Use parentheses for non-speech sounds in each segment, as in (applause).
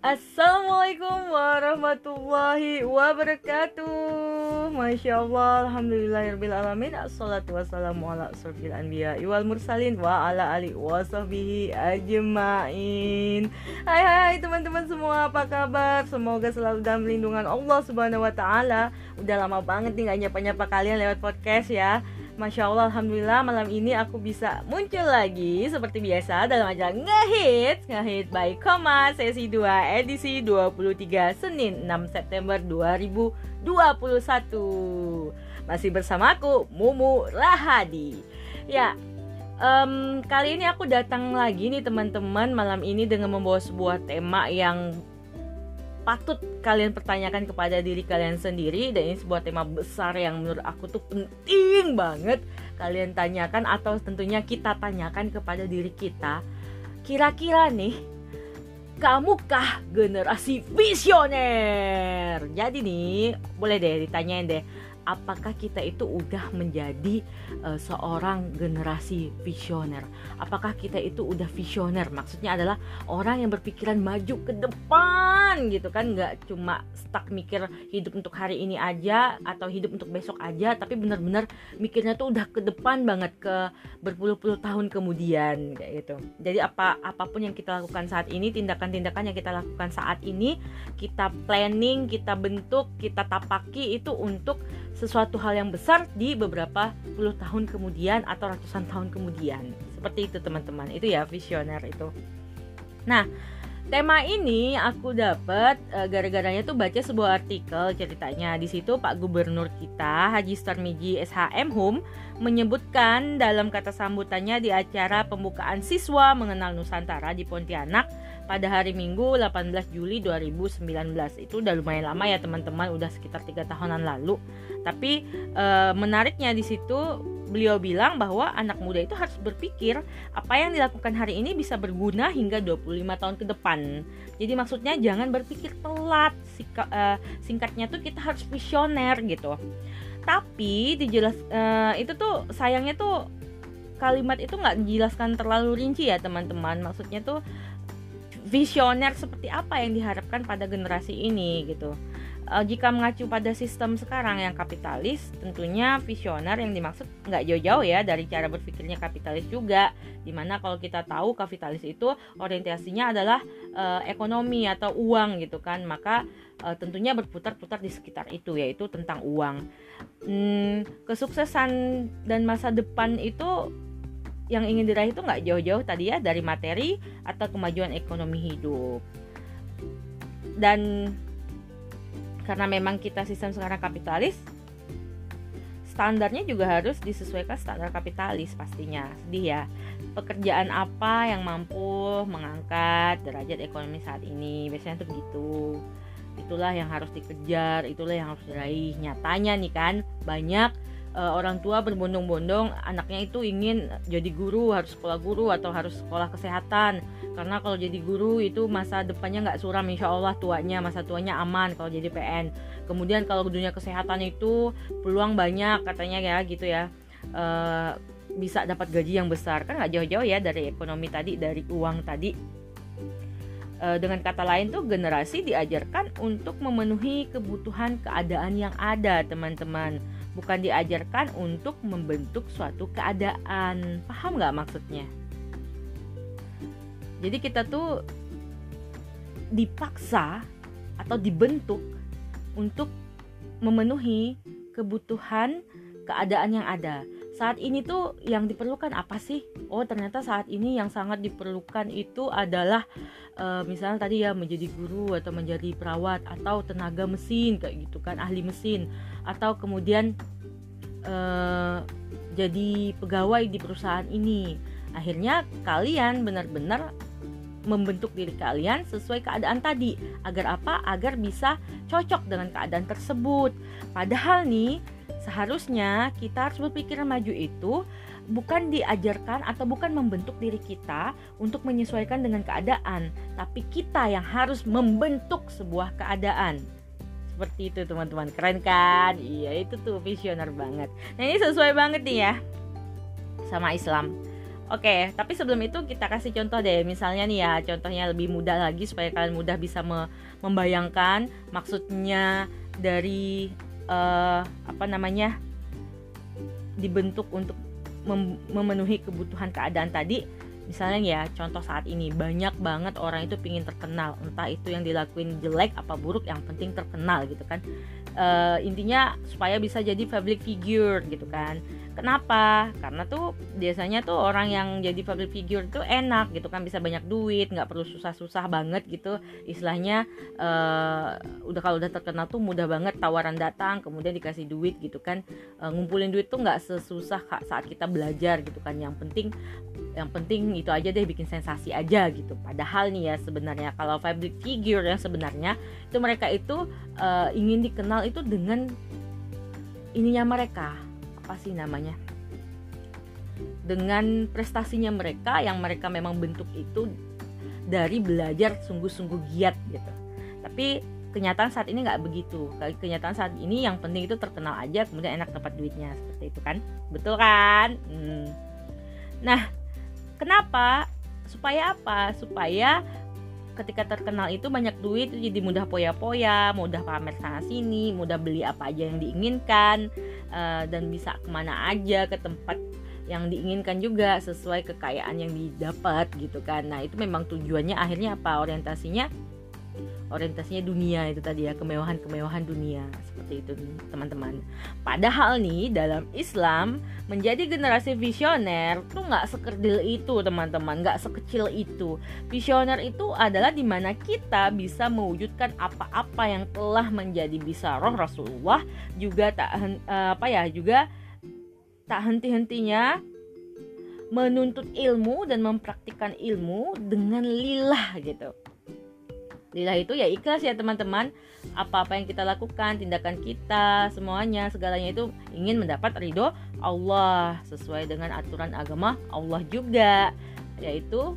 Assalamualaikum warahmatullahi wabarakatuh. Masya Allah Alhamdulillahirrahmanirrahim Assalatu wassalamu ala asrafil anbiya Iwal mursalin wa ala ali wa sahbihi ajma'in. Hai hai teman-teman semua apa kabar? Semoga selalu dalam lindungan Allah subhanahu wa ta'ala. Udah lama banget nih gak nyapa-nyapa kalian lewat podcast ya Masya Allah, Alhamdulillah malam ini aku bisa muncul lagi seperti biasa dalam acara Ngehit Ngehit by Koma sesi 2 edisi 23 Senin 6 September 2021 Masih bersama aku Mumu Rahadi. Ya, um, kali ini aku datang lagi nih teman-teman malam ini dengan membawa sebuah tema yang patut kalian pertanyakan kepada diri kalian sendiri dan ini sebuah tema besar yang menurut aku tuh penting banget kalian tanyakan atau tentunya kita tanyakan kepada diri kita. Kira-kira nih kamukah generasi visioner? Jadi nih boleh deh ditanyain deh apakah kita itu udah menjadi uh, seorang generasi visioner? Apakah kita itu udah visioner? Maksudnya adalah orang yang berpikiran maju ke depan gitu kan, nggak cuma stuck mikir hidup untuk hari ini aja atau hidup untuk besok aja, tapi benar-benar mikirnya tuh udah ke depan banget ke berpuluh-puluh tahun kemudian kayak gitu. Jadi apa apa pun yang kita lakukan saat ini, tindakan-tindakan yang kita lakukan saat ini, kita planning, kita bentuk, kita tapaki itu untuk sesuatu hal yang besar di beberapa puluh tahun kemudian atau ratusan tahun kemudian. Seperti itu teman-teman. Itu ya visioner itu. Nah, tema ini aku dapat uh, gara-garanya tuh baca sebuah artikel ceritanya. Di situ Pak Gubernur kita Haji Starmiji SHM Hum menyebutkan dalam kata sambutannya di acara pembukaan siswa mengenal Nusantara di Pontianak pada hari Minggu 18 Juli 2019 itu udah lumayan lama ya teman-teman. Udah sekitar tiga tahunan lalu. Tapi e, menariknya di situ beliau bilang bahwa anak muda itu harus berpikir apa yang dilakukan hari ini bisa berguna hingga 25 tahun ke depan. Jadi maksudnya jangan berpikir telat. Sika, e, singkatnya tuh kita harus visioner gitu. Tapi dijelas e, itu tuh sayangnya tuh kalimat itu nggak dijelaskan terlalu rinci ya teman-teman. Maksudnya tuh visioner seperti apa yang diharapkan pada generasi ini gitu. Uh, jika mengacu pada sistem sekarang yang kapitalis, tentunya visioner yang dimaksud nggak jauh-jauh ya dari cara berpikirnya kapitalis juga. Di mana kalau kita tahu kapitalis itu orientasinya adalah uh, ekonomi atau uang gitu kan, maka uh, tentunya berputar-putar di sekitar itu yaitu tentang uang. Hmm, kesuksesan dan masa depan itu yang ingin diraih itu nggak jauh-jauh tadi ya dari materi atau kemajuan ekonomi hidup. Dan karena memang kita sistem sekarang kapitalis standarnya juga harus disesuaikan standar kapitalis pastinya. Sedih ya. Pekerjaan apa yang mampu mengangkat derajat ekonomi saat ini? Biasanya tuh begitu. Itulah yang harus dikejar itulah yang harus diraih. Nyatanya nih kan banyak uh, orang tua berbondong-bondong anaknya itu ingin jadi guru harus sekolah guru atau harus sekolah kesehatan. Karena kalau jadi guru itu masa depannya nggak suram insya Allah tuanya masa tuanya aman kalau jadi PN kemudian kalau dunia kesehatan itu peluang banyak katanya ya gitu ya. Uh, bisa dapat gaji yang besar. Kan nggak jauh-jauh ya dari ekonomi tadi dari uang tadi. Uh, dengan kata lain tuh generasi diajarkan untuk memenuhi kebutuhan keadaan yang ada teman-teman bukan diajarkan untuk membentuk suatu keadaan. Paham nggak maksudnya? Jadi kita tuh dipaksa atau dibentuk untuk memenuhi kebutuhan keadaan yang ada. Saat ini tuh yang diperlukan apa sih? Oh, ternyata saat ini yang sangat diperlukan itu adalah uh, misalnya tadi ya menjadi guru atau menjadi perawat atau tenaga mesin kayak gitu kan, ahli mesin atau kemudian uh, jadi pegawai di perusahaan ini. Akhirnya kalian benar-benar membentuk diri kalian sesuai keadaan tadi agar apa? Agar bisa cocok dengan keadaan tersebut. Padahal nih Seharusnya kita harus berpikir maju itu bukan diajarkan atau bukan membentuk diri kita untuk menyesuaikan dengan keadaan, tapi kita yang harus membentuk sebuah keadaan. Seperti itu teman-teman, keren kan? Iya itu tuh visioner banget. Nah ini sesuai banget nih ya sama Islam. Oke, tapi sebelum itu kita kasih contoh deh. Misalnya nih ya, contohnya lebih mudah lagi supaya kalian mudah bisa me membayangkan maksudnya dari uh, apa namanya dibentuk untuk mem memenuhi kebutuhan keadaan tadi. Misalnya ya, contoh saat ini banyak banget orang itu pingin terkenal, entah itu yang dilakuin jelek apa buruk, yang penting terkenal gitu kan. Uh, intinya supaya bisa jadi public figure gitu kan Kenapa? Karena tuh biasanya tuh orang yang jadi public figure tuh enak gitu kan bisa banyak duit, nggak perlu susah-susah banget gitu. Istilahnya uh, udah kalau udah terkenal tuh mudah banget tawaran datang, kemudian dikasih duit gitu kan. Uh, ngumpulin duit tuh nggak sesusah saat kita belajar gitu kan. Yang penting yang penting itu aja deh bikin sensasi aja gitu. Padahal nih ya sebenarnya kalau public figure yang sebenarnya itu mereka itu uh, ingin dikenal itu dengan ininya mereka apa sih namanya? Dengan prestasinya mereka yang mereka memang bentuk itu dari belajar sungguh-sungguh giat gitu. Tapi kenyataan saat ini nggak begitu. Kenyataan saat ini yang penting itu terkenal aja kemudian enak dapat duitnya seperti itu kan? Betul kan? Hmm. nah kenapa? Supaya apa? Supaya ketika terkenal itu banyak duit jadi mudah poya-poya mudah pamer sana sini mudah beli apa aja yang diinginkan uh, dan bisa ke mana aja ke tempat yang diinginkan juga sesuai kekayaan yang didapat gitu kan. Nah itu memang tujuannya akhirnya apa? Orientasinya orientasinya dunia itu tadi ya kemewahan-kemewahan dunia seperti itu teman-teman. Padahal nih dalam Islam menjadi generasi visioner tuh nggak sekerdil itu teman-teman nggak sekecil itu. Visioner itu adalah di mana kita bisa mewujudkan apa-apa yang telah menjadi bisa roh Rasulullah juga tak uh, apa ya juga tak henti-hentinya menuntut ilmu dan mempraktikkan ilmu dengan lillah gitu Lillah itu ya ikhlas ya teman-teman. Apa-apa yang kita lakukan, tindakan kita, semuanya, segalanya itu ingin mendapat ridho Allah. Sesuai dengan aturan agama Allah juga Yaitu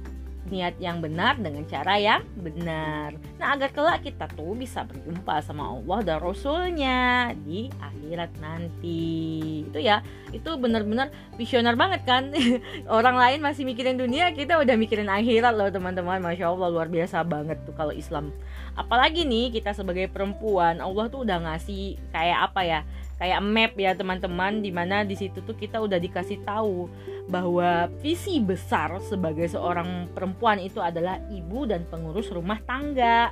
niat yang benar dengan cara yang benar. Nah, agar kelak kita tuh bisa berjumpa sama Allah dan Rasulnya di akhirat nanti. Itu ya, itu benar-benar visioner banget kan. (laughs) Orang lain masih mikirin dunia, kita udah mikirin akhirat loh teman-teman. Masya Allah luar biasa banget tuh kalau Islam. Apalagi nih kita sebagai perempuan, Allah tuh udah ngasih kayak apa ya? Kayak map ya teman-teman di mana di situ tuh kita udah dikasih tahu bahwa visi besar sebagai seorang perempuan itu adalah ibu dan pengurus rumah tangga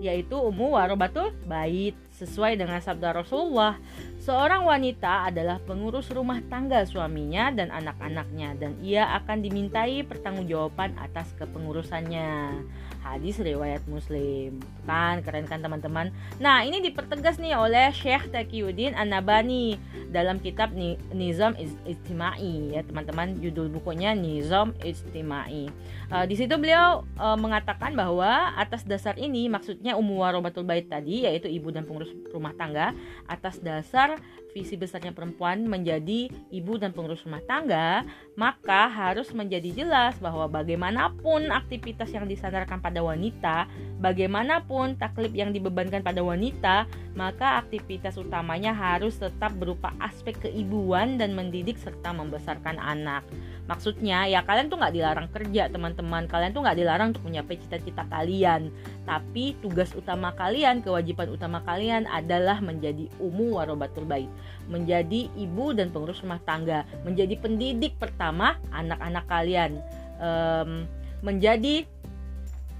yaitu umu warobatul bait sesuai dengan sabda Rasulullah seorang wanita adalah pengurus rumah tangga suaminya dan anak-anaknya dan ia akan dimintai pertanggungjawaban atas kepengurusannya. Hadis riwayat muslim. Kan keren kan teman-teman? Nah ini dipertegas nih oleh Syekh Taqiyuddin An-Nabani dalam kitab Nizam Istimai ya teman-teman judul bukunya Nizam Istimai uh, di situ beliau uh, mengatakan bahwa atas dasar ini maksudnya umum warobatul bait tadi yaitu ibu dan pengurus rumah tangga atas dasar visi besarnya perempuan menjadi ibu dan pengurus rumah tangga, maka harus menjadi jelas bahwa bagaimanapun aktivitas yang disandarkan pada wanita, bagaimanapun taklif yang dibebankan pada wanita, maka aktivitas utamanya harus tetap berupa aspek keibuan dan mendidik serta membesarkan anak. Maksudnya ya kalian tuh nggak dilarang kerja teman-teman, kalian tuh nggak dilarang untuk menyapai cita-cita kalian, tapi tugas utama kalian, kewajiban utama kalian adalah menjadi umu warobatul bait. Menjadi ibu dan pengurus rumah tangga, menjadi pendidik pertama anak-anak kalian, um, menjadi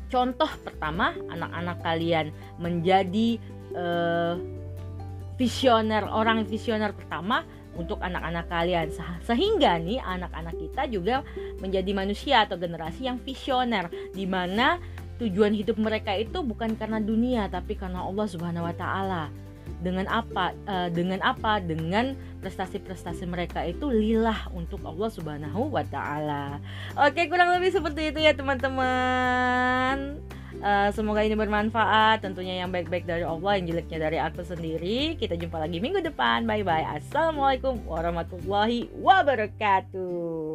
contoh pertama anak-anak kalian, menjadi uh, visioner orang visioner pertama untuk anak-anak kalian sehingga nih anak-anak kita juga menjadi manusia atau generasi yang visioner di mana tujuan hidup mereka itu bukan karena dunia tapi karena Allah Subhanahu wa taala dengan apa uh, dengan apa dengan prestasi-prestasi mereka itu lillah untuk Allah Subhanahu wa taala. Oke, kurang lebih seperti itu ya teman-teman. Uh, semoga ini bermanfaat. Tentunya yang baik-baik dari Allah yang jeleknya dari aku sendiri. Kita jumpa lagi minggu depan. Bye bye assalamualaikum warahmatullahi wabarakatuh